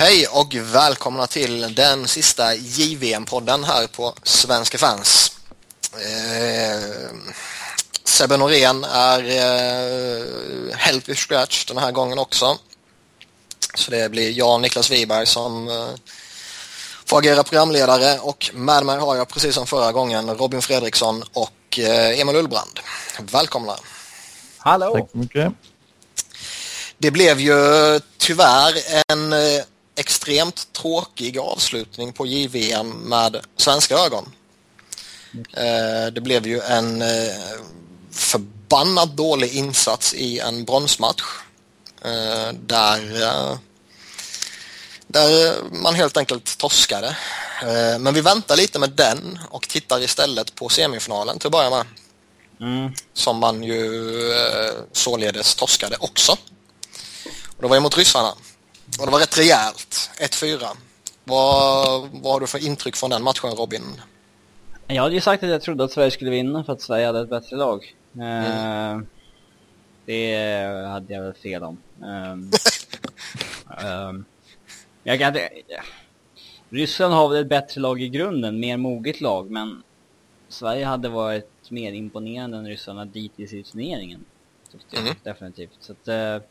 Hej och välkomna till den sista JVM-podden här på Svenska fans. Eh, Sebbe Norén är eh, healthy scratch den här gången också. Så det blir jag, Niklas Wiberg, som eh, får agera programledare och med mig har jag precis som förra gången Robin Fredriksson och eh, Emil Ullbrand. Välkomna! Hallå! Tack så mycket. Det blev ju tyvärr en eh, extremt tråkig avslutning på JVM med svenska ögon. Eh, Det blev ju en eh, förbannat dålig insats i en bronsmatch eh, där, där man helt enkelt torskade. Men vi väntar lite med den och tittar istället på semifinalen till att börja med. Mm. Som man ju således torskade också. Och det var ju mot ryssarna. Och det var rätt rejält. 1-4. Vad, vad har du för intryck från den matchen Robin? Jag hade ju sagt att jag trodde att Sverige skulle vinna för att Sverige hade ett bättre lag. Eh, det hade jag väl fel om. Um, um, jag kan inte... Ryssland har väl ett bättre lag i grunden, mer moget lag, men Sverige hade varit mer imponerande än ryssarna dittills i turneringen. Tyckte jag, Mhm. definitivt. Så att, eh,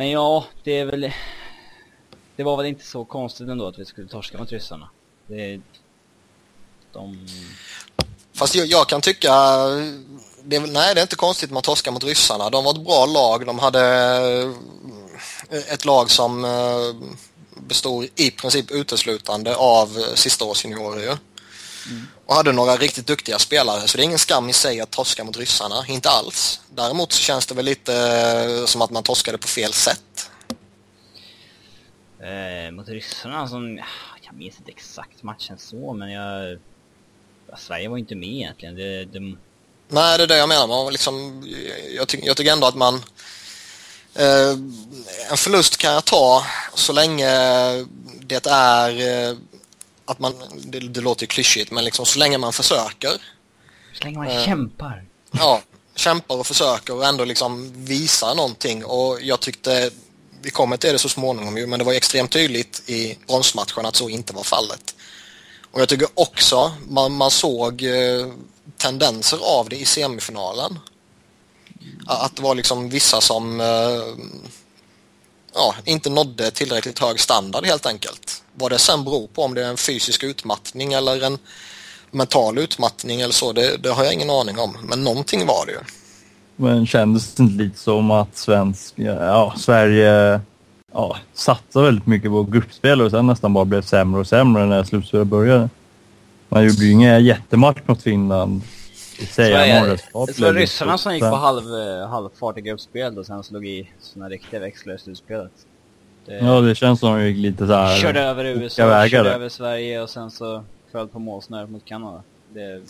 men ja, det är väl... Det var väl inte så konstigt ändå att vi skulle torska mot ryssarna. Det, de... Fast jag, jag kan tycka... Det nej, det är inte konstigt att man torskar mot ryssarna. De var ett bra lag. De hade eh, ett lag som eh, bestod i princip uteslutande av eh, sistaårsjuniorer ju. Och hade några riktigt duktiga spelare. Så det är ingen skam i sig att torska mot ryssarna. Inte alls. Däremot så känns det väl lite eh, som att man torskade på fel sätt. Eh, mot ryssarna som... Jag minns inte exakt matchen så, men jag... ja, Sverige var inte med egentligen. Det, de, Nej, det är det jag menar. Man liksom, jag, ty jag tycker ändå att man... Eh, en förlust kan jag ta så länge det är eh, att man... Det, det låter ju klyschigt, men liksom så länge man försöker. så länge man Eh. kämpar. Ja, kämpar och försöker och ändå liksom visar någonting. Och jag tyckte, vi kommer till det så småningom ju, men det var extremt tydligt i bronsmatchen att så inte var fallet. Och jag tycker också man, man såg eh, tendenser av det i semifinalen. Att det var liksom vissa som eh, ja, inte nådde tillräckligt hög standard helt enkelt. Vad det sen beror på, om det är en fysisk utmattning eller en mental utmattning eller så, det, det har jag ingen aning om. Men någonting var det ju. Men kändes det inte lite som att svensk, ja, Sverige ja, satsade väldigt mycket på gruppspel och sen nästan bara blev sämre och sämre när slutspelet började? Man gjorde ju ingen jättematch mot Finland målresultat Det var ryssarna som gick på halv, eh, halvfart i gruppspel och sen slog i såna riktiga växlar i slutspelet. Det, Ja, det känns som att de gick lite så här... körde över USA, vägar körde där. över Sverige och sen så föll på målsnöret mot Kanada. Det,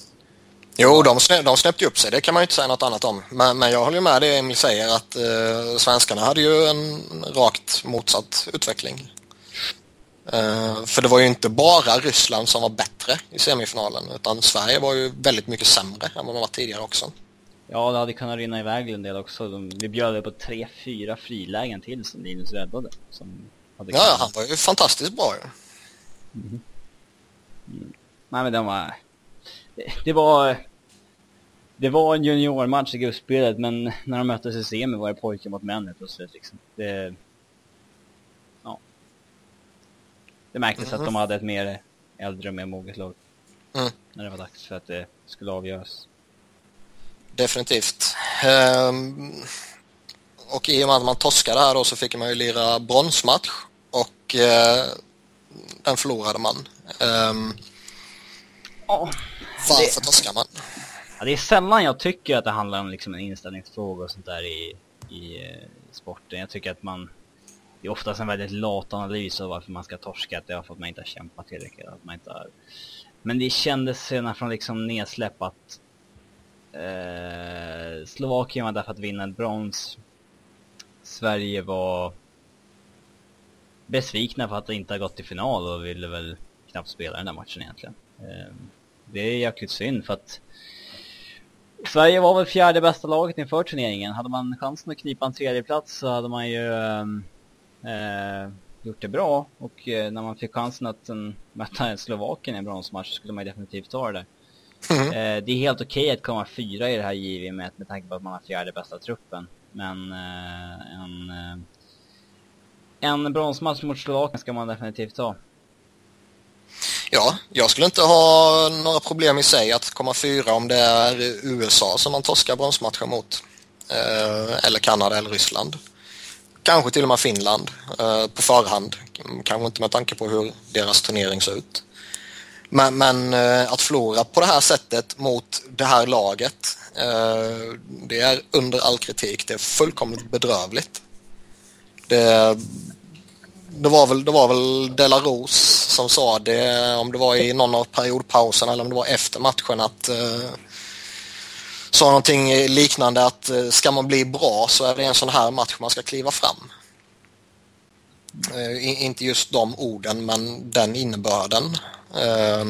Jo, de, snä, de snäppte ju upp sig, det kan man ju inte säga något annat om. Men, men jag håller ju med det Emil säger att eh, svenskarna hade ju en rakt motsatt utveckling. Eh, för det var ju inte bara Ryssland som var bättre i semifinalen utan Sverige var ju väldigt mycket sämre än vad de var tidigare också. ja, det hade kunnat rinna iväg en del också. De, vi bjöd på tre, fyra frilägen till som Linus räddade. Som hade Ja, han var ju fantastiskt bra ju. Nej men den var... Det, det var... Det var en juniormatch i gruppspelet men när de möttes i semi var det pojkar mot män helt plötsligt liksom. Det... Ja. Det märktes att de hade ett mer äldre och mer moget lag. Mm. När det var dags för att det skulle avgöras. Definitivt. Ehm, och i och med att man torskade här då så fick man ju lira bronsmatch och eh, den förlorade man. Ehm, Ja. varför torskar man? Ja, det är sällan jag tycker att det handlar om liksom en inställningsfråga och sånt där i, i eh, sporten. Jag tycker att man... Det är oftast en väldigt lat analys av varför man ska torska. Att det är för att man inte har kämpat tillräckligt. Att man inte har... Men det kändes senare från liksom nedsläpp att eh, Slovakien var där för att vinna ett brons. Sverige var besvikna för att det inte har gått till final och ville väl knappt spela den där matchen egentligen. Eh, det är jäkligt synd för att Sverige var väl fjärde bästa laget inför turneringen. Hade man chansen att knipa en tredje plats så hade man ju ehm, eh, gjort det bra och eh, när man fick chansen att um, möta Slovakien i en bronsmatch skulle man definitivt ta det. Mm. Eh, det är helt okej okay att komma fyra i det här JVM med, med tanke på att man har fjärde bästa truppen. Men eh, en, eh, en bronsmatch mot Slovakien ska man definitivt ta. Ja, jag skulle inte ha några problem i sig att komma fyra om det är USA som man torskar bronsmatcher mot. Eh, eller Kanada eller Ryssland. Kanske till och med Finland eh, på förhand. Kanske inte med tanke på hur deras turnering ser ut. Men, men eh, att förlora på det här sättet mot det här laget, eh, det är under all kritik. Det är fullkomligt bedrövligt. Det, det var väl, det var väl Delarose som sa det, om det var i någon av periodpauserna eller om det var efter matchen att eh, sa någonting liknande att eh, ska man bli bra så är det en sån här match man ska kliva fram. Eh, inte just de orden men den innebörden. Eh,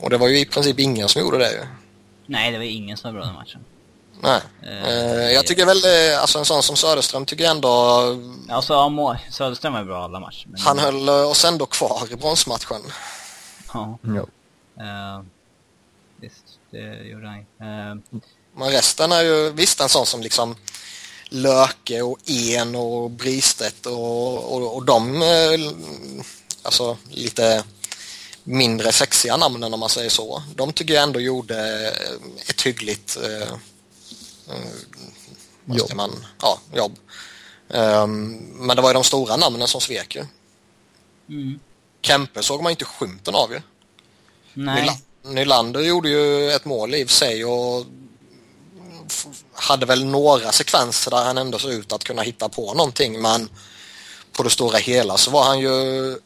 och det var ju i princip ingen som gjorde det ju. Nej, det var ingen som var bra den matchen. Nej. Uh, jag tycker väl, alltså en sån som Söderström tycker ändå... Alltså, ja, Söderström var bra alla matcher. Men... Han höll oss ändå kvar i bronsmatchen. Ja. ja. Uh, det gjorde han uh, Men resten är ju, visst en sån som liksom Löke och En och Bristedt och, och, och de, alltså lite mindre sexiga namnen om man säger så. De tycker jag ändå gjorde ett hyggligt eh, jobb. Man, ja, jobb. Um, men det var ju de stora namnen som svek ju. Mm. Kempe såg man inte skymten av ju. Nej. Nylander gjorde ju ett mål i sig och hade väl några sekvenser där han ändå såg ut att kunna hitta på någonting men på det stora hela så var han ju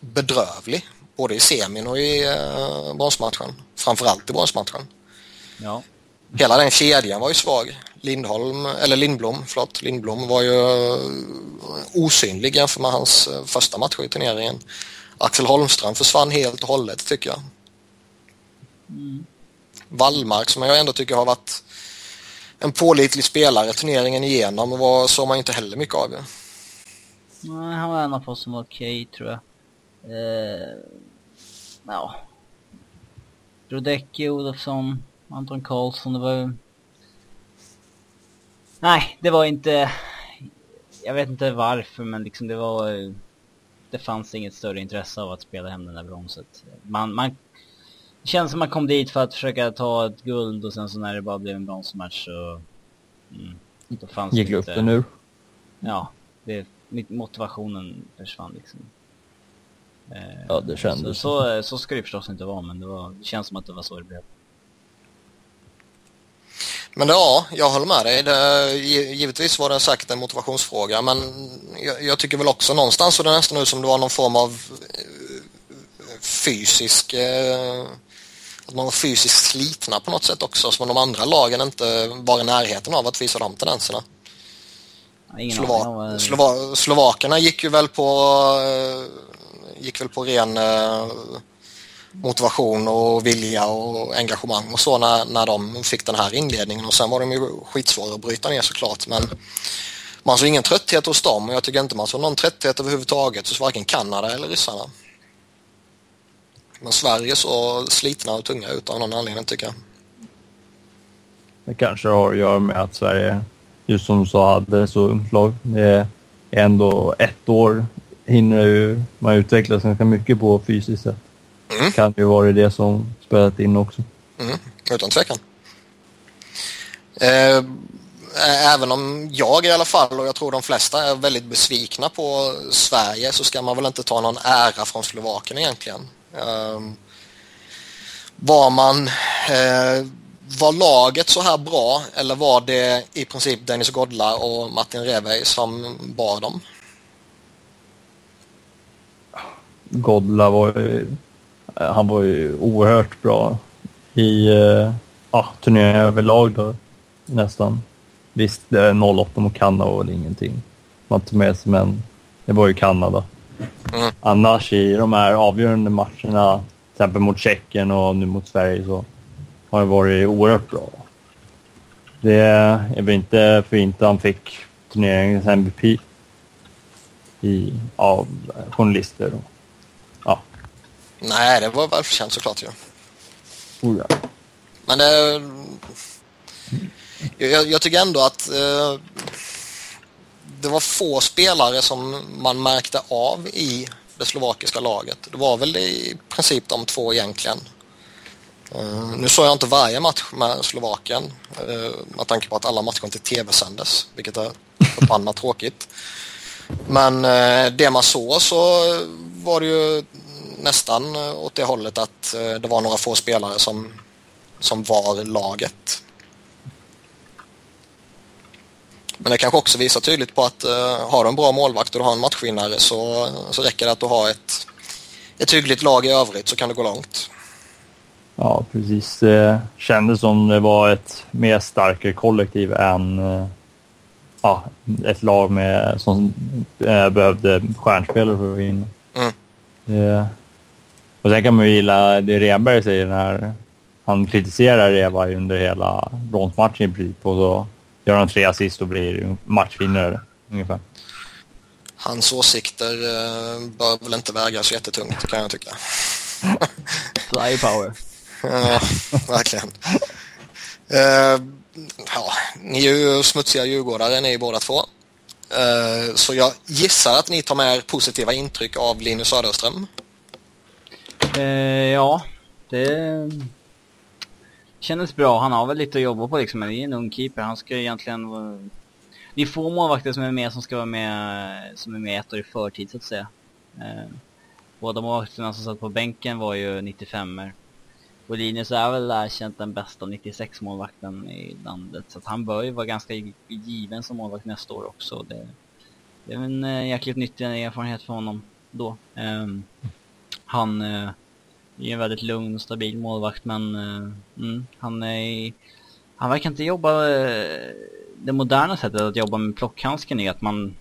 bedrövlig både i semin och i eh, bronsmatchen. Framförallt i bronsmatchen. Ja hela den kedjan var ju svag. Lindholm, eller Lindblom, förlåt, Lindblom var ju eh, osynlig jämfört med hans eh, första matcher i turneringen. Axel Holmström försvann helt och hållet tycker jag. Mm. Wallmark som jag ändå tycker har varit en pålitlig spelare turneringen igenom och var, såg man inte heller mycket av. Nej, han var en av oss som var okej okay, tror jag. Eh, ja. Brodecki, Olofsson, Anton Karlsson, det var ju... Nej, det var inte... Jag vet inte varför, men liksom det var... Det fanns inget större intresse av att spela hem den där bronset. Man, man... Det känns som man kom dit för att försöka ta ett guld och sen så när det bara blev en bronsmatch så... Mm, då fanns Gick luften ur? Ja, det, motivationen försvann liksom. Ja, det kändes. Så, så, så ska det förstås inte vara, men det, var, det känns som att det var så det blev. Men ja, jag håller med dig. Det, givetvis var det säkert en motivationsfråga men jag, jag, tycker väl också någonstans så det nästan ut som det var någon form av eh, fysisk eh, att man var fysiskt slitna på något sätt också som de andra lagen inte var i närheten av att visa de tendenserna. Slova Slova Slovakerna gick ju väl på eh, gick väl på ren motivation och vilja och engagemang och så när, när de fick den här inledningen och sen var de ju skitsvåra att bryta ner såklart men man såg ingen trötthet hos dem och jag tycker inte man såg någon trötthet överhuvudtaget hos varken Kanada eller ryssarna. Men Sverige så slitna och tunga ut av någon anledning tycker jag. Det kanske har att göra med att Sverige, just som du sa, hade så ungt lag. Det är ändå ett år hinner ju man utvecklas ganska mycket på fysiskt sätt. Mm. Kan ju vara det som spelat in också. Mm. Utan tvekan. Eh, även om jag i alla fall och jag tror de flesta är väldigt besvikna på Sverige så ska man väl inte ta någon ära från Slovakien egentligen. Eh, var man eh, var laget så här bra eller var det i princip Dennis Godla och Martin Revej som bar dem? Godla var ju eh, han var ju oerhört bra i eh, ah, ja, turneringen överlag då, nästan. Visst, det är 08 mot Kanada och ingenting. Man tog med sig, men det var ju Kanada. Mm. Annars i de här avgörande matcherna, till exempel mot Tjeckien och nu mot Sverige, så har det varit oerhört bra. Det är väl inte för inte han fick turneringens MVP. i, av journalister. Och, ja. Nej, det var välförtjänt såklart ju. Oh, ja. Men det... Jag, jag tycker ändå att eh, det var få spelare som man märkte av i det slovakiska laget. Det var väl i princip de två egentligen. Uh, nu såg jag inte varje match med Slovakien uh, med tanke på att alla matcher inte tv-sändes, vilket är förbannat tråkigt. Men uh, det man såg så var det ju nästan åt det hållet att det var några få spelare som, som var laget. Men det kanske också visar tydligt på att uh, har du en bra målvakt och du har en matchvinnare så, så räcker det att du har ett, ett hyggligt lag i övrigt så kan det gå långt. Ja, precis. Det kändes som det var ett mer starkare kollektiv än uh, ja, ett lag med, som uh, behövde stjärnspelare för att vinna. Mm. Det, och sen kan man ju gilla det Renberg säger när han kritiserar Reva under hela bronsmatchen i princip och så Gör han tre assist och blir matchvinnare ungefär. Hans åsikter eh, bör väl inte väga så jättetungt kan jag tycka. Fly power. ja, verkligen. Uh, ja, ni är ju smutsiga djurgårdare ni båda två. Uh, så jag gissar att ni tar med er positiva intryck av Linus Söderström. Uh, ja, det kändes bra. Han har väl lite att jobba på liksom, men det är en ung keeper. Han ska egentligen vara... Det är få målvakter som är med som ska vara med, som är med ett år i förtid så att säga. Eh, båda målvakterna som satt på bänken var ju 95 er Och Linus är väl erkänt den bästa 96 målvakten i landet. Så att han bör ju vara ganska given som målvakt nästa år också. Det, det är en eh, jäkligt nyttig erfarenhet för honom då. Eh, han eh, är en väldigt lugn och stabil målvakt men uh, mm, han är han verkar inte jobba uh, det moderna sättet att jobba med plockhandsken är att man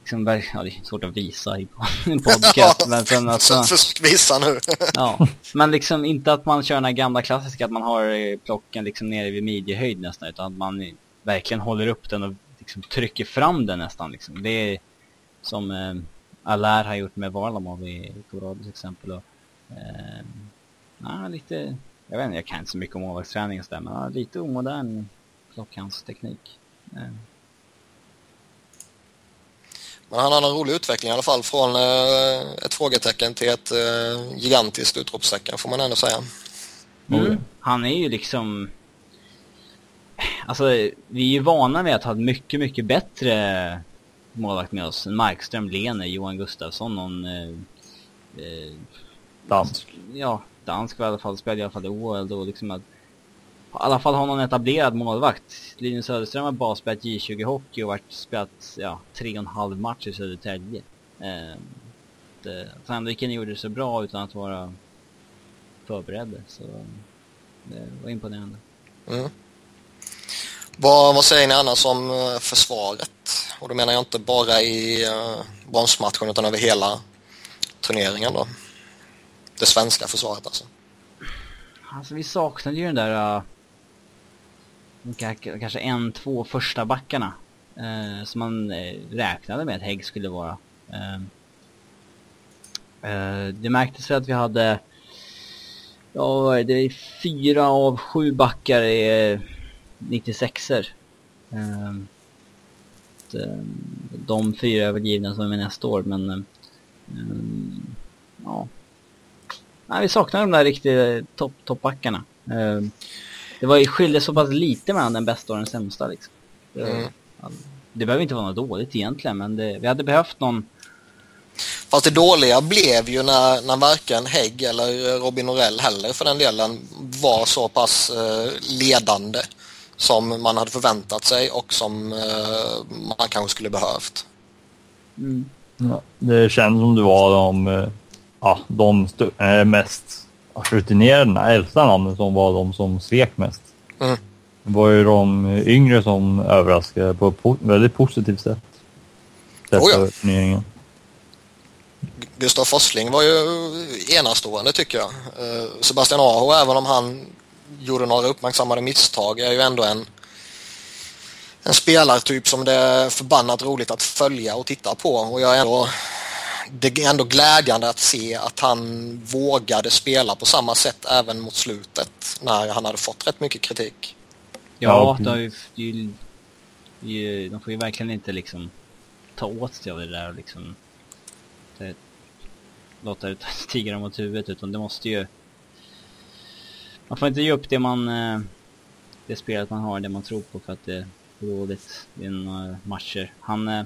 liksom, ja, det är svårt att visa i en podcast men sen alltså, Försök visa nu ja, men liksom inte att man kör den här gamla klassiska att man har eh, plocken liksom nere vid midjehöjd nästan utan att man verkligen håller upp den och liksom trycker fram den nästan liksom. det är som eh, Allaire har gjort med Varlamov i Colorado exempel och Eh, ja, lite, jag vet inte, jag kan inte så mycket om målvaktsträning och sådär, men ja, lite omodern klockhandsteknik. Eh. Men han har en rolig utveckling i alla fall från eh, ett frågetecken till ett eh, gigantiskt utropstecken får man ändå säga. Mm. Han är ju liksom... Alltså, vi är ju vana med att ha mycket, mycket bättre målvakt med oss. Markström, Lene, Johan Gustafsson, någon... Eh, eh, Dansk. Ja, dansk i alla fall. Spelade i alla fall i OL då liksom att... I alla fall ha någon etablerad målvakt. Linus Söderström har bara spelat J20 hockey och varit spelat, ja, tre och en halv match i Södertälje. Eh, Sandviken gjorde det så bra utan att vara förberedda, så det var imponerande. Mm. Vad, vad säger ni annars om eh, försvaret? Och då menar jag inte bara i uh, bronsmatchen utan över hela turneringen då det svenska försvaret alltså? Alltså vi saknade ju den där uh, kanske en, två första backarna uh, som man uh, räknade med att Hägg skulle vara. Uh, det märktes väl att vi hade ja, det är fyra av sju backar är 96er. Ehm, de fyra är väl givna som är med nästa år men ehm, ja, nej, vi saknar de där riktiga topp, toppbackarna. Uh, det var ju skilde så pass lite mellan den bästa och den sämsta liksom. Det, mm. det behöver inte vara något dåligt egentligen, men det, vi hade behövt någon Fast det dåliga blev ju när, när varken Hägg eller Robin Norell heller för den delen var så pass eh, ledande som man hade förväntat sig och som eh, man kanske skulle behövt. Mm. Ja, det känns som det var de eh, ja, de äh, mest rutinerade, äldsta namnen som var de som svek mest. Mm. Det var ju de yngre som överraskade på ett po väldigt positivt sätt. oh ja. Gustav Forsling var ju enastående tycker jag. Uh, Sebastian Aho, även om han gjorde några uppmärksammade misstag, är ju ändå en en spelartyp som det är förbannat roligt att följa och titta på och jag är ändå det är ändå glädjande att se att han vågade spela på samma sätt även mot slutet när han hade fått rätt mycket kritik. Ja, det ju, ju, de får ju verkligen inte liksom ta åt sig av det där och liksom det, låta det stiga dem mot huvudet utan det måste ju man får inte ge upp det man eh, det spelet man har, det man tror på för att det är dåligt i några matcher. Han eh,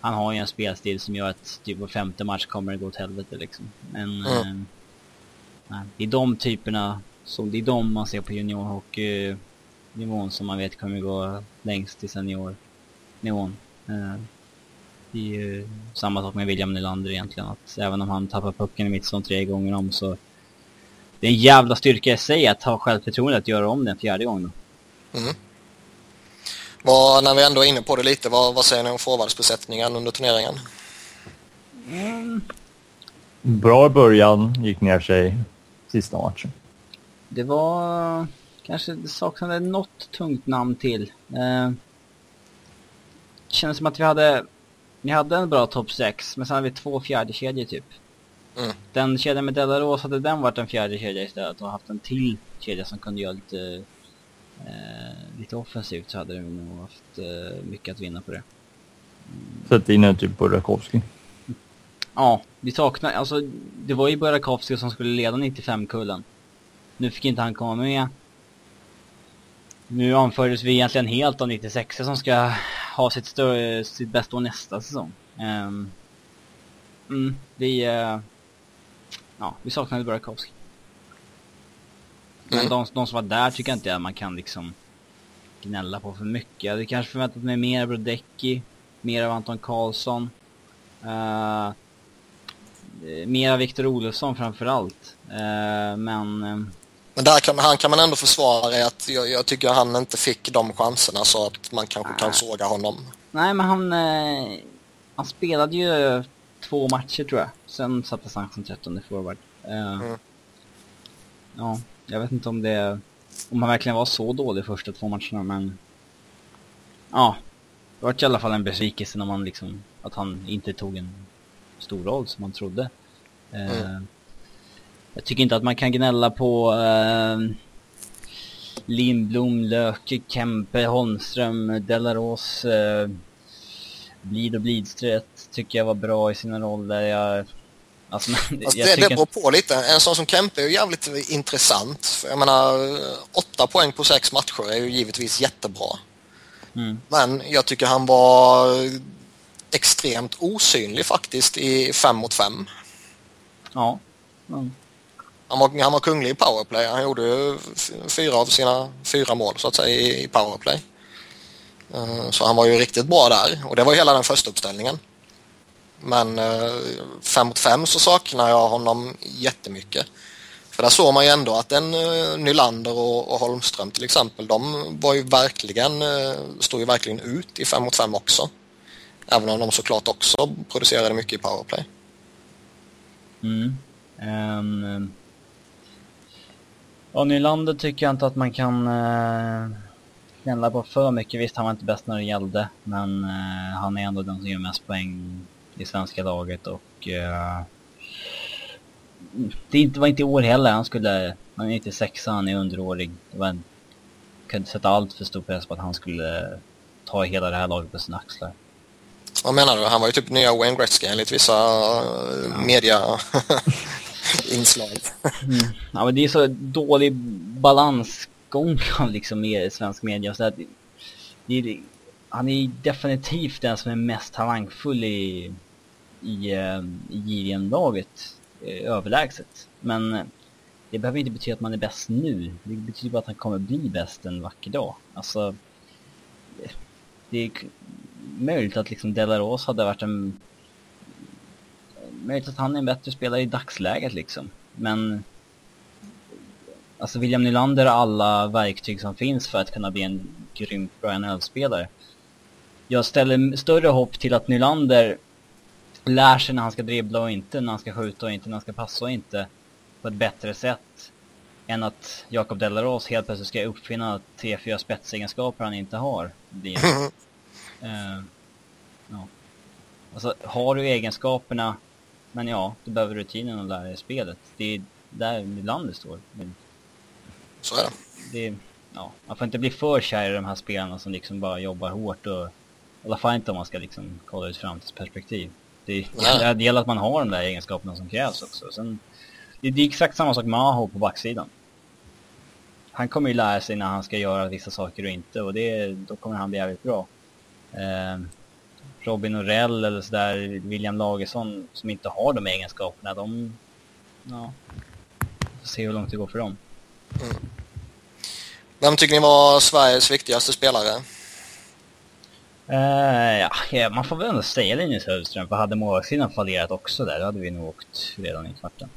han har ju en spelstil som gör att typ var femte match kommer det gå åt helvete liksom. Men mm. eh, det är de typerna, som, det är de man ser på juniorhockey-nivån som man vet kommer gå längst till seniornivån. Eh, det är ju samma sak med William Nylander egentligen, att även om han tappar pucken i mittzon tre gånger om så det är en jävla styrka i sig att ha självförtroende att göra om den fjärde gången. Mm. Vad, när vi ändå är inne på det lite, vad, vad säger ni om forwardsbesättningen under turneringen? Mm. Bra början, gick ner sig sista matchen. Det var kanske det saknade något tungt namn till. Eh, det kändes som att vi hade, vi hade en bra topp 6, men sen hade vi två fjärde kedjor typ. Mm. Den kedjan med Delaros, hade den varit en fjärde kedja istället och haft en till kedja som kunde göra lite lite offensivt så hade de nog haft eh, mycket att vinna på det. Mm. Sätt in en typ Burakovsky. Ja, vi saknar, alltså det var ju Burakovsky som skulle leda 95-kullen. Nu fick inte han komma med. Nu anfördes vi egentligen helt av 96 som ska ha sitt, större, sitt bästa år nästa säsong. Um, mm, vi, uh, ja, vi saknade Burakovsky. Men mm. de, de, som var där tycker jag inte att man kan liksom gnälla på för mycket. Jag hade kanske förväntat mig mer av Brodecki, mer av Anton Karlsson. Uh, mer av Viktor Olofsson framförallt. Uh, men... Uh, men där kan, han kan man ändå försvara att jag, jag tycker han inte fick de chanserna så att man kanske kan såga honom. Nej, men han... han spelade ju två matcher tror jag. Sen sattes han som 13 forward. Mm. Ja, jag vet inte om det... Om han verkligen var så dålig första två matcherna, men... Ja. Det var i alla fall en besvikelse när man liksom... Att han inte tog en stor roll som man trodde. Eh, mm. Jag tycker inte att man kan gnälla på... Uh, Lindblom, Löke, Kempe, Holmström, Delaros, uh, Blid och Blidströt tycker jag var bra i sina roller. Jag Alltså, alltså det, det beror på lite. En sån som Kempe är ju jävligt intressant. Jag menar, åtta poäng på sex matcher är ju givetvis jättebra. Mm. Men jag tycker han var extremt osynlig faktiskt i fem mot fem. Ja. Mm. Han, var, han var kunglig i powerplay. Han gjorde ju fyra av sina fyra mål så att säga i powerplay. Eh, så han var ju riktigt bra där och det var hela den första uppställningen. Men eh, fem mot fem så saknar jag honom jättemycket. För där såg man ju ändå att en eh, Nylander och, och Holmström till exempel, de var ju verkligen, eh, stod ju verkligen ut i fem mot fem också. Även om de såklart också producerade mycket i powerplay. Mm. Ehm, eh, um, och Nylander tycker jag inte att man kan uh, gnälla på för mycket. Visst, han var inte bäst när det gällde, men uh, han är ändå den som gör mest poäng i svenska laget och uh, det var inte i år heller. Han skulle, han är inte sexa, han är underårig. Det var en, kunde sätta allt för stor press på att han skulle ta hela det här laget på sina axlar. Vad menar du? Han var ju typ nya Wayne Gretzky enligt vissa ja. media inslag. mm. Ja men det är så dålig balansgång liksom i svensk media. Så att det, är, han är definitivt den som är mest talangfull i i, eh, i JVM-laget eh, överlägset. Men eh, det behöver inte betyda att man är bäst nu. Det betyder bara att han kommer bli bäst en vacker dag. Alltså, det är möjligt att liksom Delaros hade varit en... Möjligt att han är en bättre spelare i dagsläget liksom. Men... Alltså William Nylander har alla verktyg som finns för att kunna bli en grymt bra NHL-spelare. Jag ställer större hopp till att Nylander lär sig när han ska dribbla och inte, när han ska skjuta och inte, när han ska passa och inte på ett bättre sätt än att Jakob Delaros helt plötsligt ska uppfinna tre, fyra spetsegenskaper han inte har. Det, eh, ja. Alltså, har du egenskaperna, men ja, du behöver rutinen och lära dig spelet. Det är där landet står. Men Så är det. det, ja, man får inte bli för kär i de här spelarna som liksom bara jobbar hårt och i alla fall inte om man ska liksom kolla ut framtidsperspektiv. Det, Nej. det gäller att man har de där egenskaperna som krävs också. Sen, det, det är exakt samma sak med Aho på backsidan. Han kommer ju lära sig när han ska göra vissa saker och inte och det, då kommer han bli jävligt bra. Eh, Robin Norell eller sådär, William Lagesson som inte har de egenskaperna, de... Ja. Får se hur långt det går för dem. Vem tycker ni var Sveriges viktigaste spelare? Eh, ja, man får väl ändå säga Linus Hövström, för hade målvaktssidan fallerat också där, då hade vi nog åkt redan i kvarten.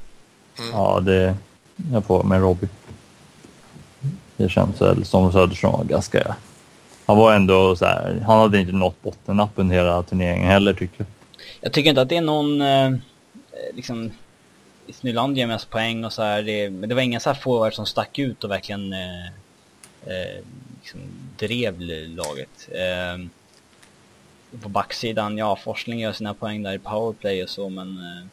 Ja, det... Jag får med Robbie. Det känns väl som Söderström var ganska... Han var ändå så här, Han hade inte nått bottennappen hela turneringen heller tycker jag. Jag tycker inte att det är någon, eh, liksom, Nylander gör mest poäng och så här, det, men det var inga så här forwards som stack ut och verkligen eh, eh, liksom drev laget. Eh, på backsidan, ja, Forsling gör sina poäng där i powerplay och så, men eh,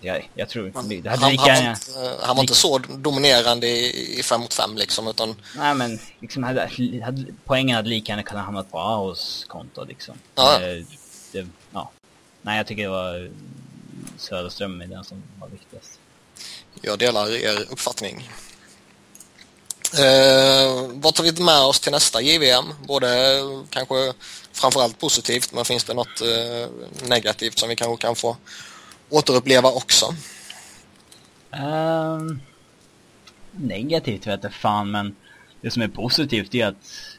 jag, jag tror Men det han, hade lika han, var inte, han var inte så dominerande i, i fem mot fem liksom, utan Nej men liksom hade, hade, poängen hade lika gärna kunnat hamna på Ahos konto liksom. Ja. Eh, det, ja. Nej jag tycker det var Söderström är den som var viktigast. jag delar er uppfattning. Eh, vad tar vi med oss till nästa JVM? Både kanske framförallt positivt, men finns det något eh, negativt som vi kanske kan få återuppleva också? Um, negativt vet jag fan men det som är positivt är att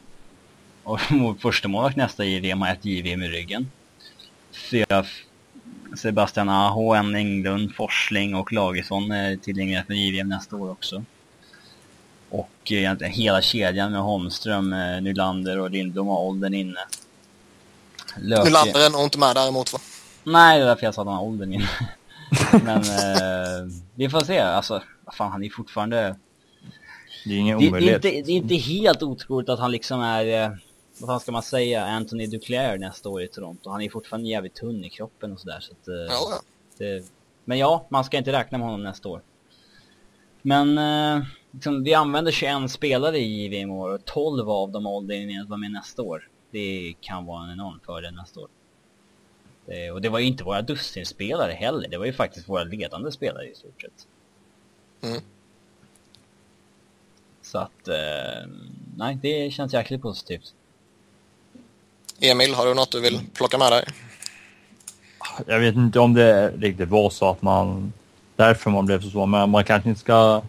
vår första målvakt nästa JVM har ett JVM i ryggen. Fyra Sebastian Aho, en Englund, Forsling och Lagesson är tillgängliga för JVM nästa år också. Och egentligen hela kedjan med Holmström, eh, Nylander och Lindblom har åldern inne. Löf- Nylander är nog inte med däremot va? Nej, det är därför jag sa att han har åldern inne. Men eh, vi får se, alltså vad fan han är fortfarande... Det är ingen Det, det, är omöjlighet. inte, det är inte helt otroligt att han liksom är, eh, vad fan ska man säga, Anthony Duclair nästa år i Toronto. Han är fortfarande jävligt tunn i kroppen och sådär så att... eh, Ja, ja. det, men ja, man ska inte räkna med honom nästa år. Men eh, liksom, vi använder 21 spelare i JVM år och 12 av dem åldern att vara med nästa år. Det kan vara en enorm fördel nästa år. Det, och det var ju inte våra dussinspelare heller, det var ju faktiskt våra ledande spelare i stort sett. Mm. Så att, eh, nej, det känns jäkligt positivt. Emil, har du något du vill plocka med dig? Jag vet inte om det riktigt var så att man... Därför man blev så svår. Men man kanske inte ska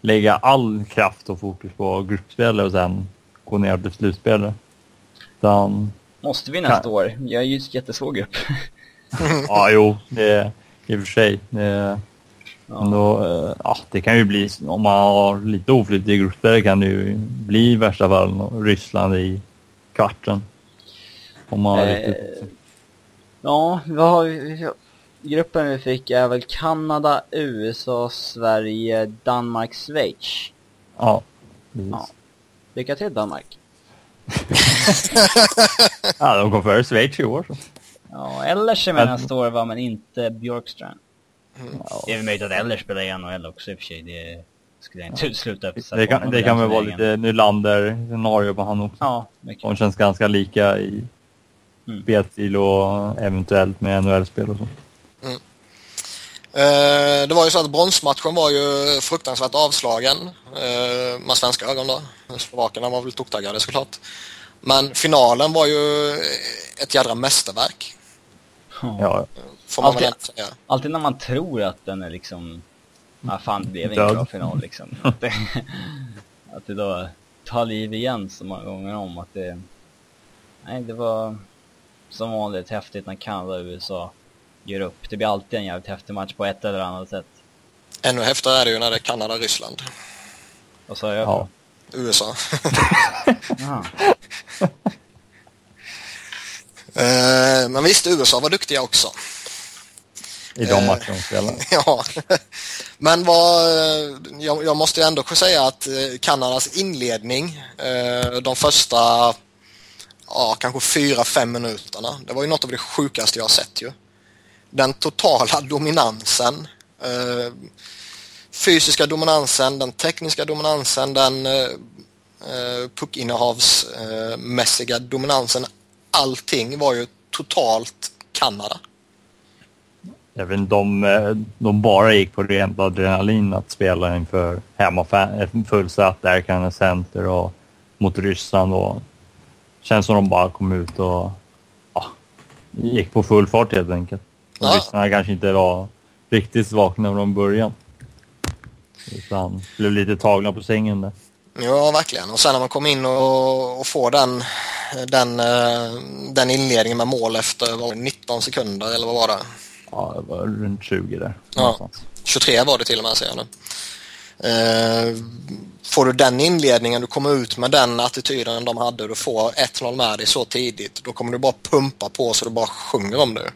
lägga all kraft och fokus på gruppspel och sen gå ner till slutspel. Utan, Måste vi nästa Kan- år? Jag är ju jättesvår grupp. ja jo, det i och för sig. Det, Ja. ändå, eh, ja, det kan ju bli, om man har lite oflyt i gruppspel kan det ju bli i värsta fall Ryssland i kvarten. Om man har Eh, riktigt... Ja, vad har vi? vi- Gruppen vi fick är väl Kanada, USA, Sverige, Danmark, Schweiz. Ja, precis. Ja. Lycka till Danmark. Ja, de kom före Schweiz i år. Så. Ja, Ellers är med nästa år va, men inte Björkstrand. Ja. Det är väl möjligt att Ellers spelar i NHL också i och för sig. Det skulle jag inte utesluta. efter Det kan, honom det kan väl vara lite Nylander scenario på han också. Ja, mycket. De känns ganska lika i Mm. spelstil och eventuellt med NHL-spel och så. Eh, det var ju så att bronsmatchen var ju fruktansvärt avslagen eh, med svenska ögon då. Slovakerna var väl toktaggade såklart. Men finalen var ju ett jädra mästerverk. Ja. Får man Alltid- väl ändå säga. Alltid när man tror att den är liksom... Ja, fan det blev ingen bra final liksom. Att det, att det då tar liv igen så många gånger om att det... Nej, det var som vanligt häftigt när Kanada och USA gör upp. Det blir alltid en jävligt häftig match på ett eller annat sätt. Ännu häftigare är det ju när det är Kanada-Ryssland. Vad sa jag? ja. USA. Eh, men visst, USA var duktiga också. i de matcher de spelar. ja, men vad, jag, jag måste ändå säga att Kanadas inledning, de första ja, kanske fyra, fem minuterna, det var ju något av det sjukaste jag har sett ju. Den totala dominansen, eh, fysiska dominansen, den tekniska dominansen, den eh, eh, puckinnehavsmässiga dominansen, allting var ju totalt Kanada. Jag vet inte om de bara gick på rent adrenalin att spela inför hemmafan, fullsatt Erkane Center och mot Ryssland. Och känns som de bara kom ut och ja, gick på full fart helt enkelt. Och ja. Ryssarna kanske inte var riktigt vakna från början. Utan blev lite tagna på sängen där. Ja, verkligen. Och sen när man kom in och, och får den, den, eh, den inledningen med mål efter var 19 sekunder eller vad var det? Ja, det var runt 20 där. Ja, 23 var det till och med säger jag nu. Eh, får du den inledningen, du kommer ut med den attityden de hade, du får 1-0 med dig så tidigt, då kommer du bara pumpa på så du bara sjunger om det.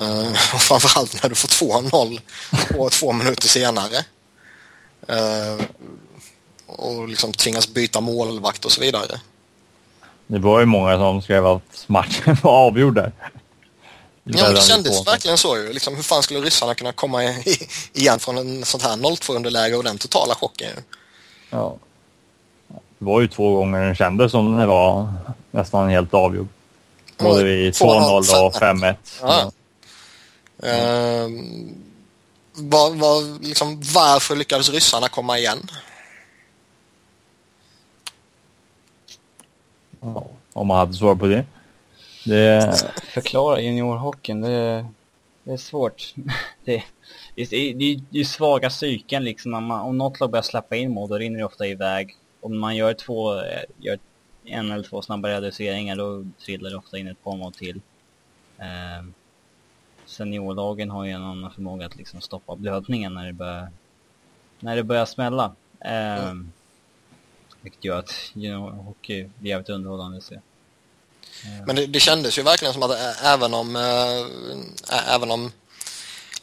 Uh, och framförallt när du får 2-0 och två minuter senare. Uh, och liksom tvingas byta målvakt och så vidare. Det var ju många som skrev att matchen var avgjord där. Ja, det kändes verkligen så ju. Liksom, hur fan skulle ryssarna kunna komma i, igen från en sånt här 0-2 underläge och den totala chocken? Ja. Det var ju två gånger den kändes som den var nästan helt avgjord. Både vid 2-0 och 5-1. Ja. Ja. Uh, var, var, liksom, varför lyckades ryssarna komma igen? Ja, om man hade svar på det. det... Förklara juniorhockeyn, det, det är svårt. Det, det, det, det, det är svaga psyken liksom. Om, man, om något lag börjar släppa in mål, då rinner det ofta iväg. Om man gör två, gör en eller två snabba reduceringar, då trillar det ofta in ett par mål till. Eh, seniorlagen har ju en annan förmåga att liksom stoppa blödningen när det börjar, när det börjar smälla. Eh, mm. Vilket gör att juniorhockey blir jävligt underhållande att se. Men det, det kändes ju verkligen som att även om, äh, även om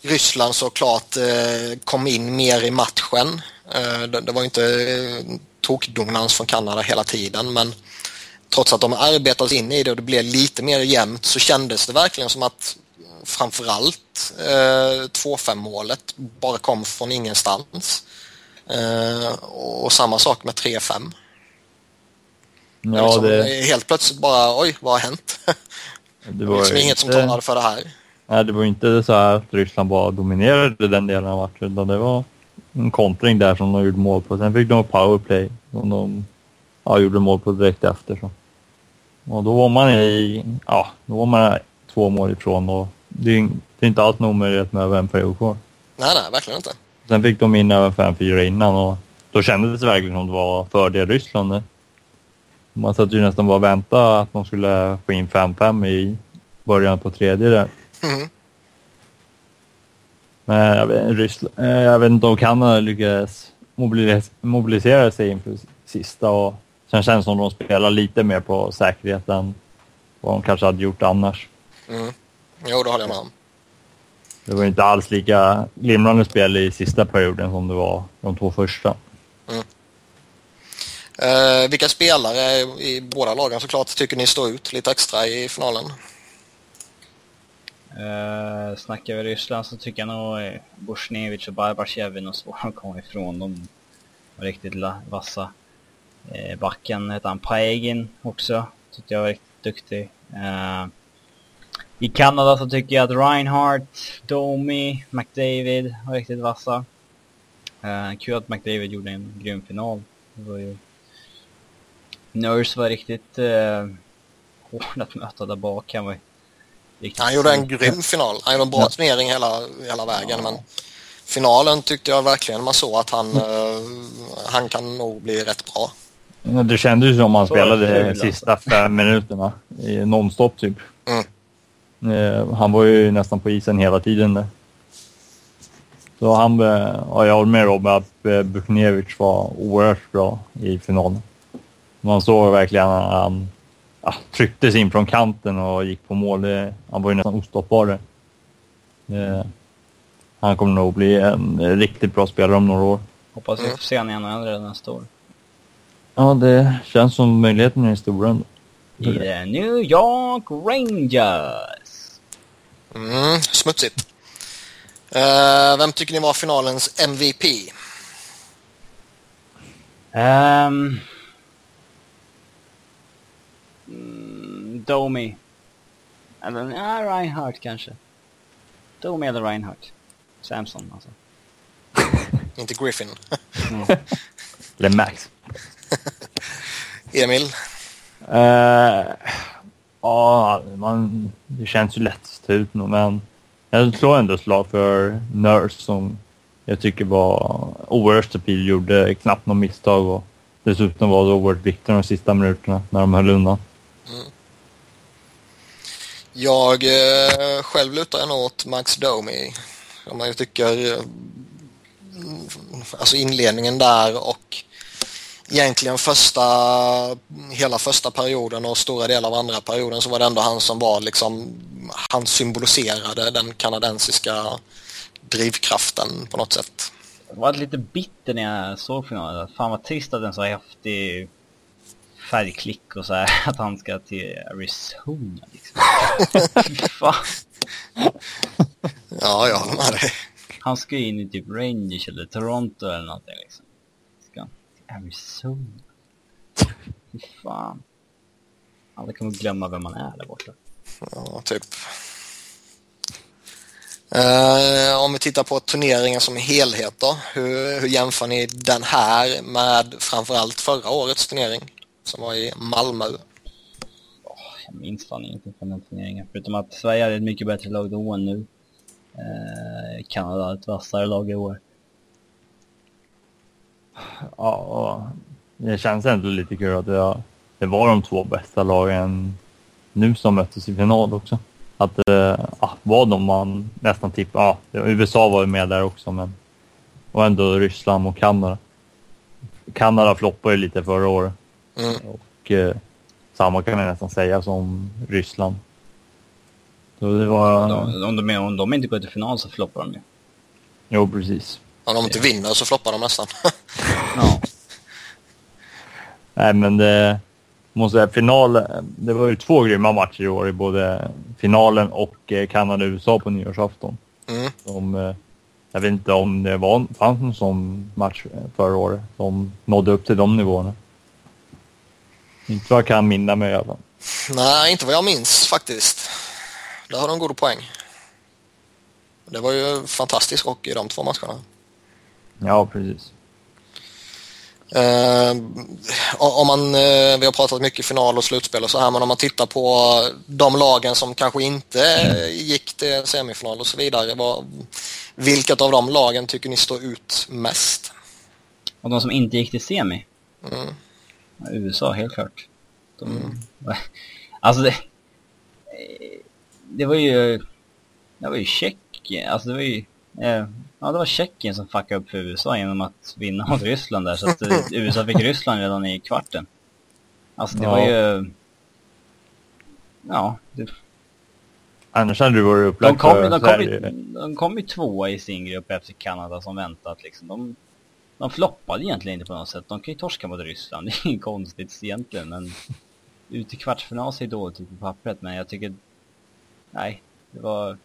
Ryssland såklart äh, kom in mer i matchen. Äh, det, det, var inte äh, tokdominans från Kanada hela tiden men trots att de arbetat in i det och det blev lite mer jämnt så kändes det verkligen som att framförallt eh, 2-5 målet bara kom från ingenstans. Eh, och samma sak med 3-5. Ja, liksom, det... Helt plötsligt bara, oj, vad har hänt? Det var liksom inget som talade för det här. Nej, det var inte så här att Ryssland bara dominerade den delen av matchen, utan det var en kontring där som de gjorde mål på. Sen fick de powerplay som de ja, gjorde mål på direkt efter. Så. Och då var man i, ja, då var man två mål ifrån och det är, inte alls nog med med över en period kvar. Nej, nej, verkligen inte. Sen fick de in även 5-4 innan och då kändes det verkligen som det var fördel Ryssland. Man satt ju nästan bara och väntade att de skulle få in 5-5 i början på tredje där. Mm. Men jag vet, Ryssland, eh, jag vet inte om Kanada lyckades mobilisera sig inför sista och sen känns det som de spelar lite mer på säkerheten vad de kanske hade gjort annars. Mm. Jo, det håller jag med om. Det var inte alls lika glimrande spel i sista perioden som det var de två första. Mm. Eh, vilka spelare i båda lagen såklart tycker ni står ut lite extra i finalen? Uh, snackar vi Ryssland så tycker jag nog eh, Bushnevich och Barbachev är nog svåra att komma ifrån. De var riktigt vassa. Uh, backen hette han Paegin också. Tyckte jag var riktigt duktig. Uh, I Kanada så tycker jag att Reinhardt, Domi, McDavid var riktigt vassa. Uh, kul att McDavid gjorde en grym final. Det var ju... Nurse var riktigt uh, hård att möta där bak. Han var han gjorde en grym final. Han gjorde en bra ja. turnering hela, hela vägen. Ja. Men finalen tyckte jag verkligen man såg att han, mm. uh, han kan nog bli rätt bra. Det kändes ju som han spelade de sista fem minuterna i nonstop typ. Mm. Uh, han var ju nästan på isen hela tiden där. Så han, ja, jag håller med Robin att Buknevich var oerhört bra i finalen. Man såg verkligen att han ja, trycktes in från kanten och gick på mål. han var ju nästan ostoppbar. Eh, han kommer nog bli en eh, riktigt bra spelare om några år. Hoppas vi får se honom igen och ändra nästa år. Ja, det känns som möjligheten är stor ändå. I New York Rangers. Mm, smutsigt. Eh, vem tycker ni var finalens MVP? Um, mm, Domi. Eller ja, Reinhardt kanske. Domi eller Reinhardt. Samson alltså. Inte Griffin. Eller Max. Emil? Eh, ja, man, det känns ju lätt att ta ut nog, men jag slår ändå ett slag för Nurse som jag tycker var oerhört stabil, gjorde knappt något misstag och dessutom var det oerhört viktigt de sista minuterna när de höll undan. Mm. Jag eh, själv lutar jag nog åt Max Domi. Om jag tycker eh, alltså inledningen där och egentligen första, hela första perioden och stora delar av andra perioden så var det ändå han som var liksom, han symboliserade den kanadensiska drivkraften på något sätt. Jag var lite bitter när jag såg finalen. Fan vad trist att en så häftig färgklick och så här att han ska till Arizona liksom. Fan. Ja, jag håller med dig. Han ska in i typ Rangers eller Toronto eller någonting liksom. Arizona? Fy fan. Alla kommer glömma vem man är där borta. Ja, typ. Eh, om vi tittar på turneringen som helhet då. Hur, hur jämför ni den här med framförallt förra årets turnering som var i Malmö? Jag minns fan ingenting från den turneringen. Förutom att Sverige hade ett mycket bättre lag då än nu. Eh, Kanada hade ett vassare lag i år. Ja, och det känns ändå lite kul att det, var- det var de två bästa lagen nu som möttes i final också. Att eh, ja, var de man nästan tippade, ja, det USA var ju med där också men och ändå Ryssland och Kanada. Kanada floppade ju lite förra året Mm. och eh, samma kan man nästan säga som Ryssland. Så det var, De, om, de, om de inte går till final så floppar de ju. jo precis. Om de inte vinner så floppar de nästan. Ja. Nej, men det måste säga final. Det var ju två grymma matcher i år i både finalen och eh, Kanada-USA på nyårsafton. Mm. Som, eh, jag vet inte om det var, fanns någon sån match eh, förra året som nådde upp till de nivåerna. Inte vad jag kan minna mig i alla fall. Nej, inte vad jag minns faktiskt. Där har de goda poäng. Det var ju fantastisk hockey i de två matcherna. Ja, precis. Eh, om man, eh, vi har pratat mycket final och slutspel och så här, men om man tittar på de lagen som kanske inte eh, gick till semifinal och så vidare. Vad, vilket av de lagen tycker ni står ut mest? Och de som inte gick till semi? Mm. Ja, USA, helt klart. De, Alltså det... Det var ju... Det var ju Tjeckien, alltså det var ju... Eh, ja, det var Tjeckien som fuckade upp för USA genom att vinna mot Ryssland där, så att eh, USA fick Ryssland redan i kvarten. Alltså det Ja. var ju... Ja, det, Annars hade du varit de, upplagt kom, för de, kom ju, de kom ju tvåa i sin grupp efter Kanada som väntat liksom. De, de floppade egentligen inte på något sätt. De kan ju torska mot Ryssland, det är inget konstigt egentligen men ut i kvartsfinal ser dåligt ut på pappret men jag tycker... Nej, det var...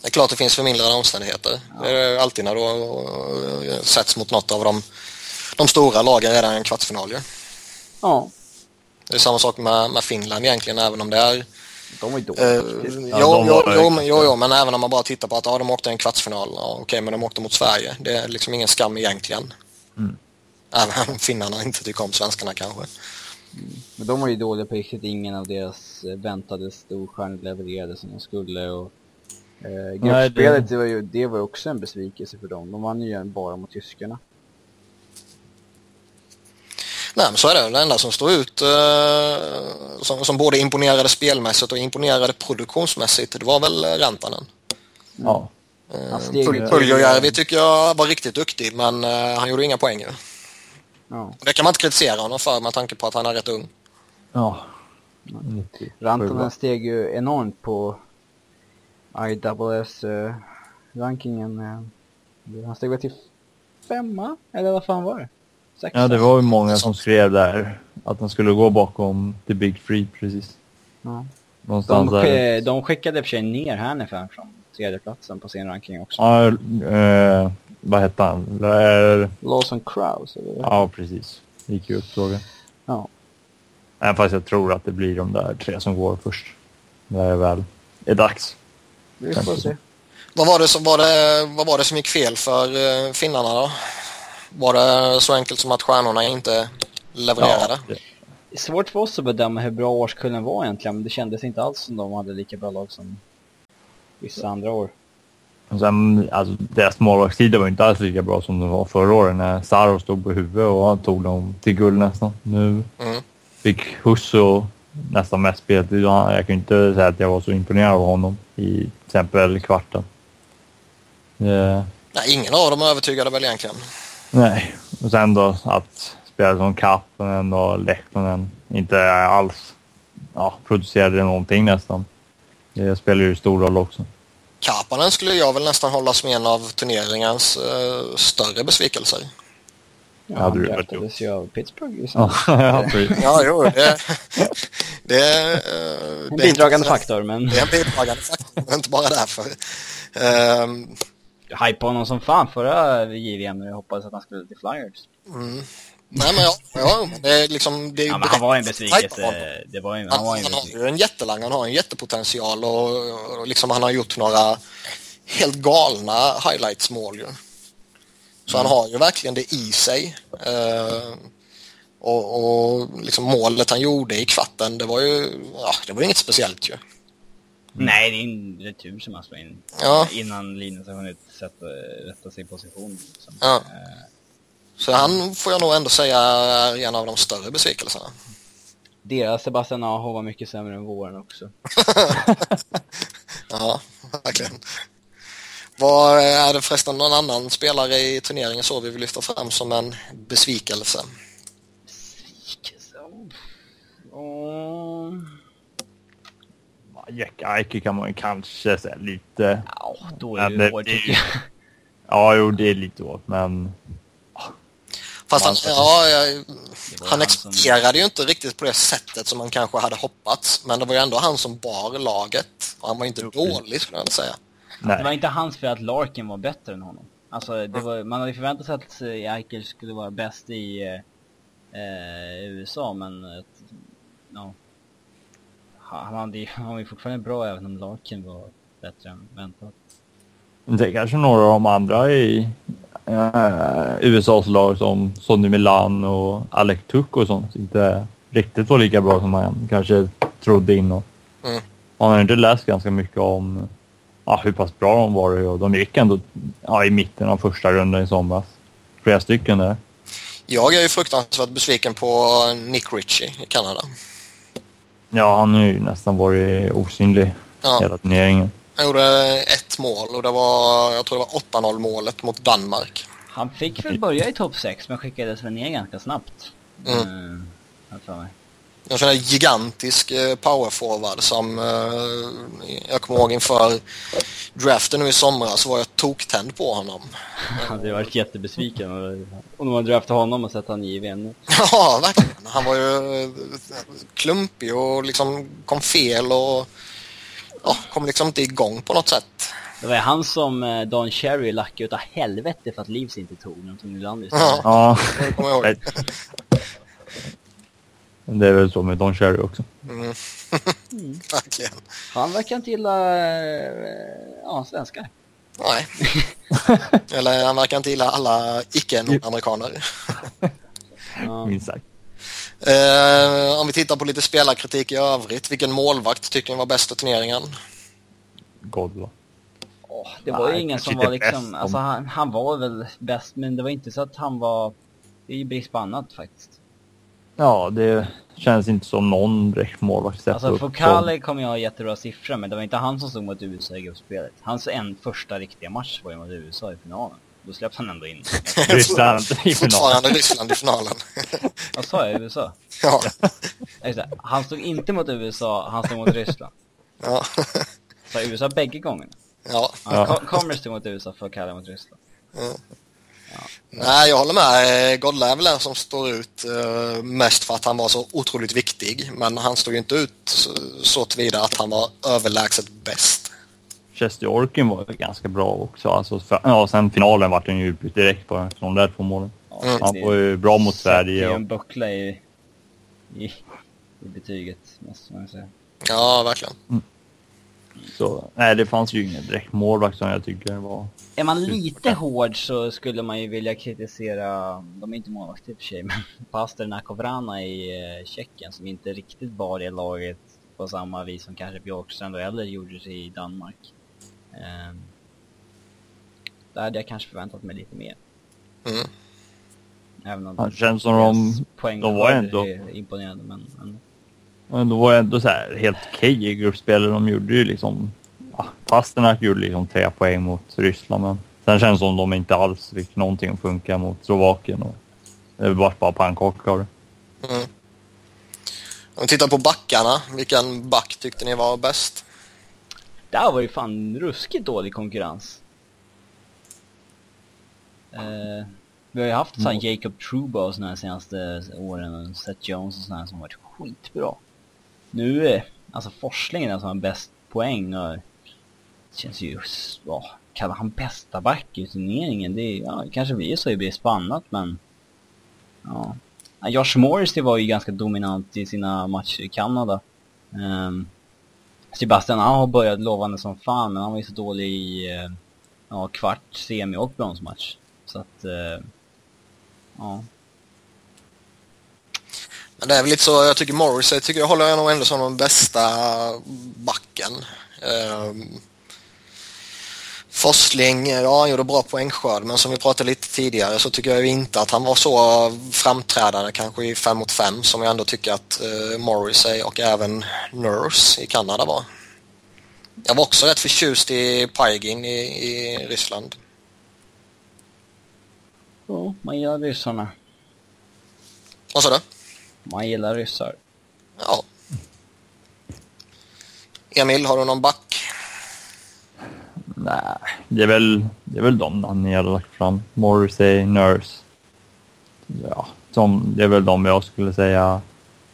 Det är klart det finns förmildrande omständigheter. Det är alltid när du eh, sätts mot något av de, de stora lagen redan i en kvartsfinal ju. Ja. Det är samma sak med, med Finland egentligen, även om det är De var ju Eh, dåliga. jo, Ja, jo, jo, jo, jo, men även om man bara tittar på att ja, de åkte en kvartsfinal. Ja, Okej, men de åkte mot Sverige. Det är liksom ingen skam egentligen. Mm. Även om finnarna inte tycker om svenskarna kanske. Men de var ju dåliga på riktigt. Ingen av deras eh, väntade storstjärnor levererade som de skulle. Och, eh, Nej, gruppspelet det- det... var ju det var ju också en besvikelse för dem. De vann ju bara mot tyskarna. Nej, men så är det. Det enda som står ut eh, som, som både imponerade spelmässigt och imponerade produktionsmässigt, det var väl eh, Rantanen. Ja. Eh, Han steg- Pul- Puljujärvi tycker jag var riktigt duktig, men eh, han gjorde inga poäng ju. Ja. Det kan man inte kritisera honom för med tanke på att han är rätt ung. Ja. Rantanen steg ju enormt på IWS eh, eh, Han steg väl till femma? Eller vad fan var det? Sexa? Ja, det var ju många som skrev där att han skulle gå bakom The Big Free precis. Ja. Någonstans De, där. de skickade för sig ner Hannifan från tredjeplatsen på sin ranking också. Ja, eh, vad hette han? Lär... Lawson Krause, eller? Ja, precis. Gick ju upp såg Ja. Även fast jag tror att det blir de där tre som går först. När det väl är dags. Vi får se. Vad var, det som, var, det, vad var det som gick fel för eh, finnarna då? Var det så enkelt som att stjärnorna inte levererade? är svårt för oss att bedöma hur bra årskullen var egentligen, men det kändes inte alls som de hade lika bra lag som vissa andra år. och sen, alltså, deras målvaktstider var inte alls lika bra som de var förra året när Saro stod på huvudet och han tog dem till guld nästan. Nu Mm. fick Husso nästan mest speltid jag kan ju inte säga att jag var så imponerad av honom i till exempel kvarten. Eh, Nej, ingen av dem övertygade väl egentligen. Nej, och sen då att spela som Kapanen och Lehtonen inte alls ja, producerade någonting nästan. Det spelar ju stor roll också. Kapanen skulle jag väl nästan hålla som en av turneringens eh, större besvikelser. Ja, Ja, han du draftades ju av Pittsburgh. Ja, Liksom. ja. Ja, jo, det, det, eh, En det bidragande faktor, men Det är en bidragande faktor, men inte bara därför. Ehm, jag hypade honom som fan förra JVM när jag hoppades att han skulle till Flyers. mm. Nej, men ja, ja det är liksom... Det, Ja, men han var en besvikelse. Det var en, Han, han var en han har ju en jättelang, han har en jättepotential och, och liksom han har gjort några helt galna highlights-mål ju. Så han har ju verkligen det i sig. Eh, och, och liksom målet han gjorde i kvarten, det var ju, ja, det var inget speciellt ju. Nej, det är en retur som han slår in. Ja. Innan Linus har hunnit sätta, rätta sin position. Liksom. Ja. Eh, Så han får jag nog ändå säga är en av de större besvikelserna. Deras Sebastian Aho var mycket sämre än våren också. Ja, verkligen. Vad är det förresten någon annan spelare i turneringen så vi vill lyfta fram som en besvikelse? Oh. Jack Eiche kan man ju kanske säga lite. Ja, då är det hårt tycker jag. Ja, jo, det är lite hårt, men Fast han, ja, jag, han han som- exploderade ju inte riktigt på det sättet som man kanske hade hoppats. Men det var ju ändå han som bar laget. Och han var inte dålig skulle jag inte säga. Det var nej. inte hans fel att Larkin var bättre än honom. Alltså, det var, man hade ju förväntat sig att eh, Eichel skulle vara bäst i eh, eh, USA, men... eh, no. Han, hade, ju- han var ju fortfarande bra även om Larkin var bättre än väntat. Det är kanske några av de andra i eh, USAs lag som Sonny Milan och Alec Tuck och sånt inte riktigt var lika bra som han kanske trodde innan. Mm. Man har inte läst ganska mycket om ja, hur pass bra de var och de gick ändå ja, i mitten av första rundan i somras. Flera stycken där. Jag är ju fruktansvärt besviken på Nick Ritchie i Kanada. Ja, han har ju nästan varit osynlig Ja. hela turneringen. Han gjorde ett mål och det var, jag tror det var 8-0 målet mot Danmark. Han fick väl börja i topp 6, men skickades väl ner ganska snabbt. Mm. Eh, En sån där gigantisk eh, powerforward som eh, jag kommer ihåg inför draften nu i somras så var jag toktänd på honom. Jag hade varit jättebesviken om de hade draftat honom och sett han i JVM. Ja, verkligen. Han var ju eh, klumpig och liksom kom fel och ja, kom liksom inte igång på något sätt. Det var han som Don Cherry lackade utav helvete för att Leafs inte tog när de tog Nylander. Ja, Det kommer jag ihåg. det är väl så med Don Cherry också. Mm. verkligen. Han verkar inte gilla eh, ja, svenskar. Nej. Eller han verkar inte gilla alla icke-nordamerikaner. Ja. Minst sagt. Eh, om vi tittar på lite spelarkritik i övrigt. Vilken målvakt tycker ni var bäst i turneringen? Godla. Åh, det var ju ingen som var liksom, alltså han, han var väl bäst men det var inte så att han var, det är ju brist på annat faktiskt. Ja, det känns inte som någon direkt målvakt steppat Alltså Fokale kommer jag ha jättebra siffror men det var inte han som stod mot USA i gruppspelet. Hans en första riktiga match var ju mot USA i finalen. Då släppte han ändå in. Ryssland i finalen. Fortfarande Ryssland i finalen. Vad sa jag? USA? ja. Han stod inte mot USA, han stod mot Ryssland. ja. Så USA bägge gångerna. Ja. ja. Kommer stå mot USA för att kalla mot Ryssland. Mm. Ja. Nej, jag håller med. Godla är väl den som står ut uh, mest för att han var så otroligt viktig. Men han stod ju inte ut så, tillvida att han var överlägset bäst. Chester Orkin var ganska bra också. Alltså, för, ja, sen finalen vart den ju direkt på de där två målen. Mm. Han var ju bra mot Sverige. Det är en buckla i, i, i betyget, måste man säga. Ja, verkligen. Mm. Så, nej, det fanns ju ingen direkt målvakt som jag tycker var... Är man lite hård så skulle man ju vilja kritisera, de är inte målvakter i och för sig, men Pasternak och Vrana i eh, Tjeckien som inte riktigt var det laget på samma vis som kanske Björkstrand och Eller gjorde sig i Danmark. Eh, där hade jag kanske förväntat mig lite mer. Mm. Även om det känns som de, de var ändå... imponerande, men, men de var ändå så här helt okej okay i gruppspelet. De gjorde ju liksom... Ja, Pasternak gjorde liksom tre poäng mot Ryssland men sen känns det som de inte alls fick någonting att funka mot Slovakien. Och det var bara pannkaka av det. Mm. Om vi tittar på backarna, vilken back tyckte ni var bäst? Där var ju fan ruskigt dålig konkurrens. Eh, vi har ju haft mm. Jacob Truba och såna här senaste åren och Seth Jones och såna här som varit skitbra. Nu, är alltså Forsling är den som har bäst poäng och det känns ju, ja, kallar han bästa back i turneringen? Det, ja, det kanske blir så, i Brist på annat, men, ja. Josh Morris det var ju ganska dominant i sina matcher i Kanada. Um, Sebastian han har börjat lovande som fan men han var ju så dålig i uh, ja, kvart, semi och bronsmatch. Så att, uh, ja. Men det är väl lite så, jag tycker Morris, jag tycker jag håller nog ändå som den bästa backen. Um, Forsling, ja han gjorde bra poängskörd men som vi pratade lite tidigare så tycker jag inte att han var så framträdande kanske i 5 mot 5 som jag ändå tycker att uh, Morrissey och även Nurse i Kanada var. Jag var också rätt förtjust i Pygin i, i Ryssland. Ja, man gillar ryssarna. Vad sa du? Man gillar ryssar. Ja. Emil, har du någon back? Nej, det är väl, det är väl de ni har lagt fram. Morrissey, Nurse. Ja, som, det är väl de jag skulle säga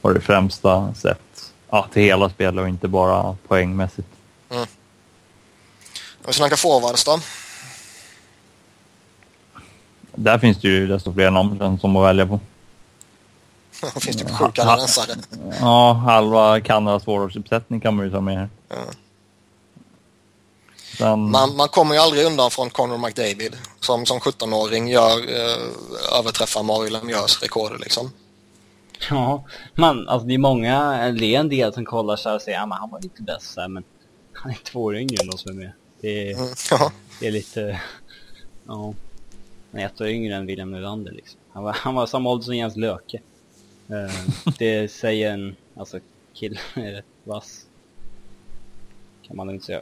har det främsta sett ja, till hela spelet och inte bara poängmässigt. Mm. Om vi snackar forwards då? Där finns det ju desto fler namn som att välja på. Det finns typ sju kanadensare. Ja, halva Kanadas forwardsuppsättning kan man ju ta med här. Ja. Den... Man, man kommer ju aldrig undan från Conor McDavid som som 17-åring gör, eh, överträffar Mario Lemieux rekord liksom. Ja, man, alltså det är många, det är en del som kollar så och säger att han var lite bäst här, men han är två år yngre än de som är med. Det är, mm, ja. det är lite, ja, han är ett år yngre än William Nylander liksom. Han var, han var samma ålder som Jens Löke. Uh, det säger en, alltså kill är rätt vass. Kan man inte säga.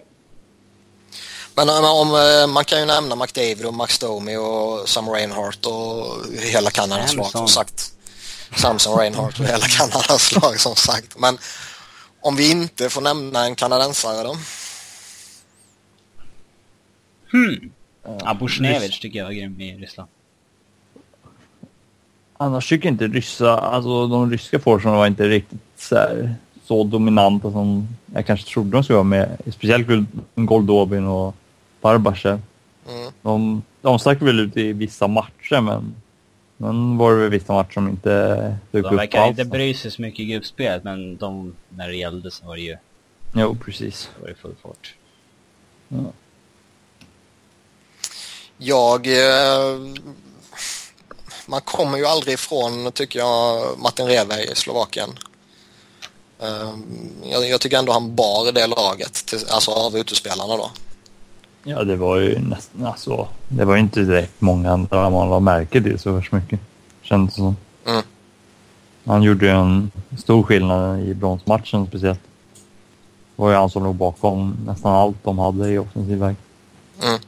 Men om, eh, man kan ju nämna McDavid och Max Domi och Sam Reinhardt och hela Kanadas lag som sagt. Samson Reinhardt och hela Kanadas lag som sagt. Men om vi inte får nämna en kanadensare då? Hmm. Bushnevich tycker jag är grym i Ryssland. Annars tycker jag inte ryssa, alltså de ryska forwardsarna var inte riktigt så, här, så dominanta som jag kanske trodde de skulle vara med. Speciellt Goldobin och Barbashev. Mm. De, de stack väl ut i vissa matcher men men var det väl vissa matcher som inte dök upp De verkar inte bry sig så mycket i gruppspelet men de, när det gällde så var det ju... Jo, precis. Var det full fart. Ja. Jag eh, man kommer ju aldrig ifrån, tycker jag, Martin Reve i Slovakien. Ehm, jag, jag, tycker ändå han bar det laget, till, alltså av utespelarna då. Ja, det var ju nästan, alltså, det var ju inte direkt många andra man la märke till så värst mycket, kändes som. Mm. Han gjorde ju en stor skillnad i bronsmatchen speciellt. Det var ju han som låg bakom nästan allt de hade i offensiv väg. Mm.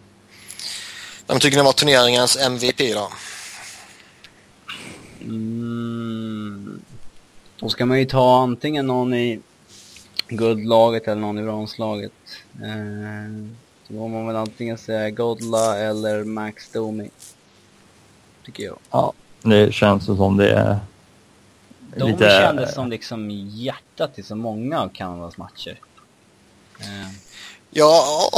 Vem tycker ni var turneringens MVP då? Mm. Då ska man ju ta antingen någon i guldlaget eller någon i bronslaget. Eh, Då må man väl antingen säga Godla eller Max Domi. Tycker jag. Ja, det känns som det är Domi lite... kändes som liksom hjärtat i så många av Kanadas matcher. Ja,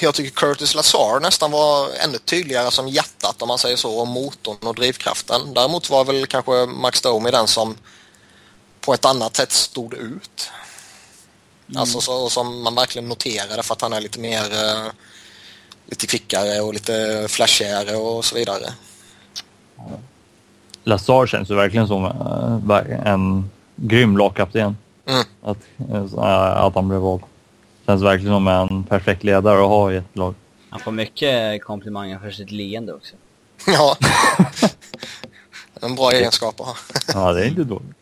jag tycker Curtis Lazar nästan var ännu tydligare som hjärtat om man säger så, och motorn och drivkraften. Däremot var väl kanske Max Domi den som på ett annat sätt stod ut. Mm. Alltså så, som man verkligen noterade för att han är lite mer eh, lite kvickare och lite flashigare och så vidare. Lazar känns ju verkligen som eh, en grym lagkapten. Mm. Att, eh, att han blev vald. Känns verkligen som en perfekt ledare att ha i ett lag. han får mycket komplimanger för sitt leende också. Ja. en bra egenskap att ha. Ja, det är inte dåligt.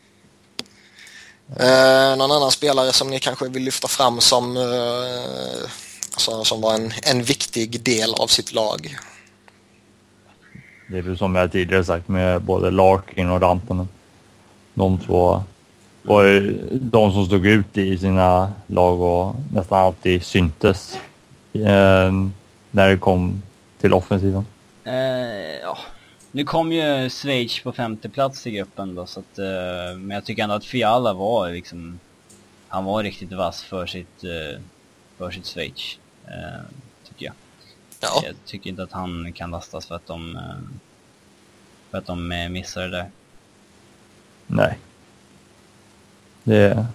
Eh, någon annan spelare som ni kanske vill lyfta fram som, eh, alltså, som var en, en viktig del av sitt lag? Det är väl som jag tidigare sagt med både Larkin och Rantanen. De två var ju de som stod ut i sina lag och nästan alltid syntes eh, när det kom till offensiven. Eh, ja. Nu kom ju Schweiz på femte plats i gruppen då, så att, eh, men jag tycker ändå att Fiala var liksom, han var riktigt vass för sitt, eh, för sitt Schweiz, eh, tycker jag. Ja, Jag tycker inte att han kan lastas för att de, eh, för att de missade det där. Nej. Det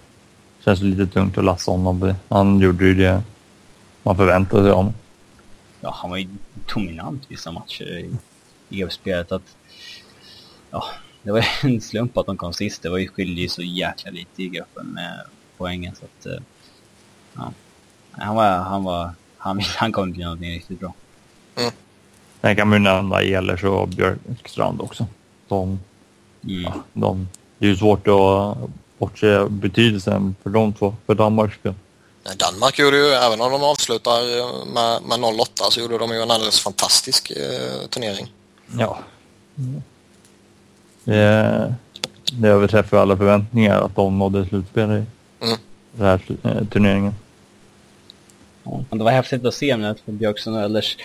känns lite tungt att lasta honom. Han gjorde ju det man förväntade sig av honom. Ja, han var ju dominant vissa matcher i, i gruppspelet. Att, ja, det var ju en slump att de kom sist. Det var ju skilde ju så jäkla lite i gruppen med poängen så att, eh, ja. Han var, han var, han, han kom till någonting riktigt bra. Sen kan man ju nämna Ehlers och Björkstrand också. De, Mm. de, det är ju svårt att bortse betydelsen för de två, för Danmarks. Nej, Danmark gjorde ju, även om de avslutar eh, med, med 0-8 så gjorde de ju en alldeles fantastisk eh, turnering. Ja. Det, det överträffar alla förväntningar att de nådde slutspel i Mm. den här eh, turneringen. Ja, men det var häftigt att se när Björkstrand och Ehlers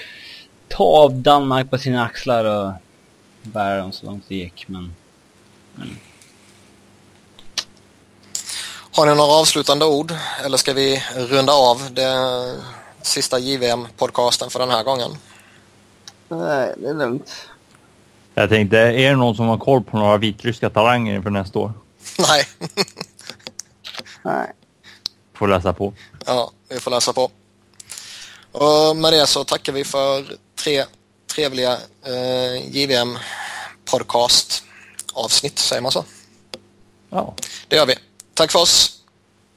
ta av Danmark på sina axlar och bära dem så långt det gick. Men Har ni några avslutande ord eller ska vi runda av det sista JVM-podcasten för den här gången? Nej, det är lugnt. Jag tänkte, är det någon som har koll på några vitryska talanger inför nästa år? Nej, Nej. Får läsa på. ja, vi får läsa på. Och med det så tackar vi för tre trevliga eh, JVM podcast avsnitt, säger man så? Ja. Det gör vi. Tack för oss!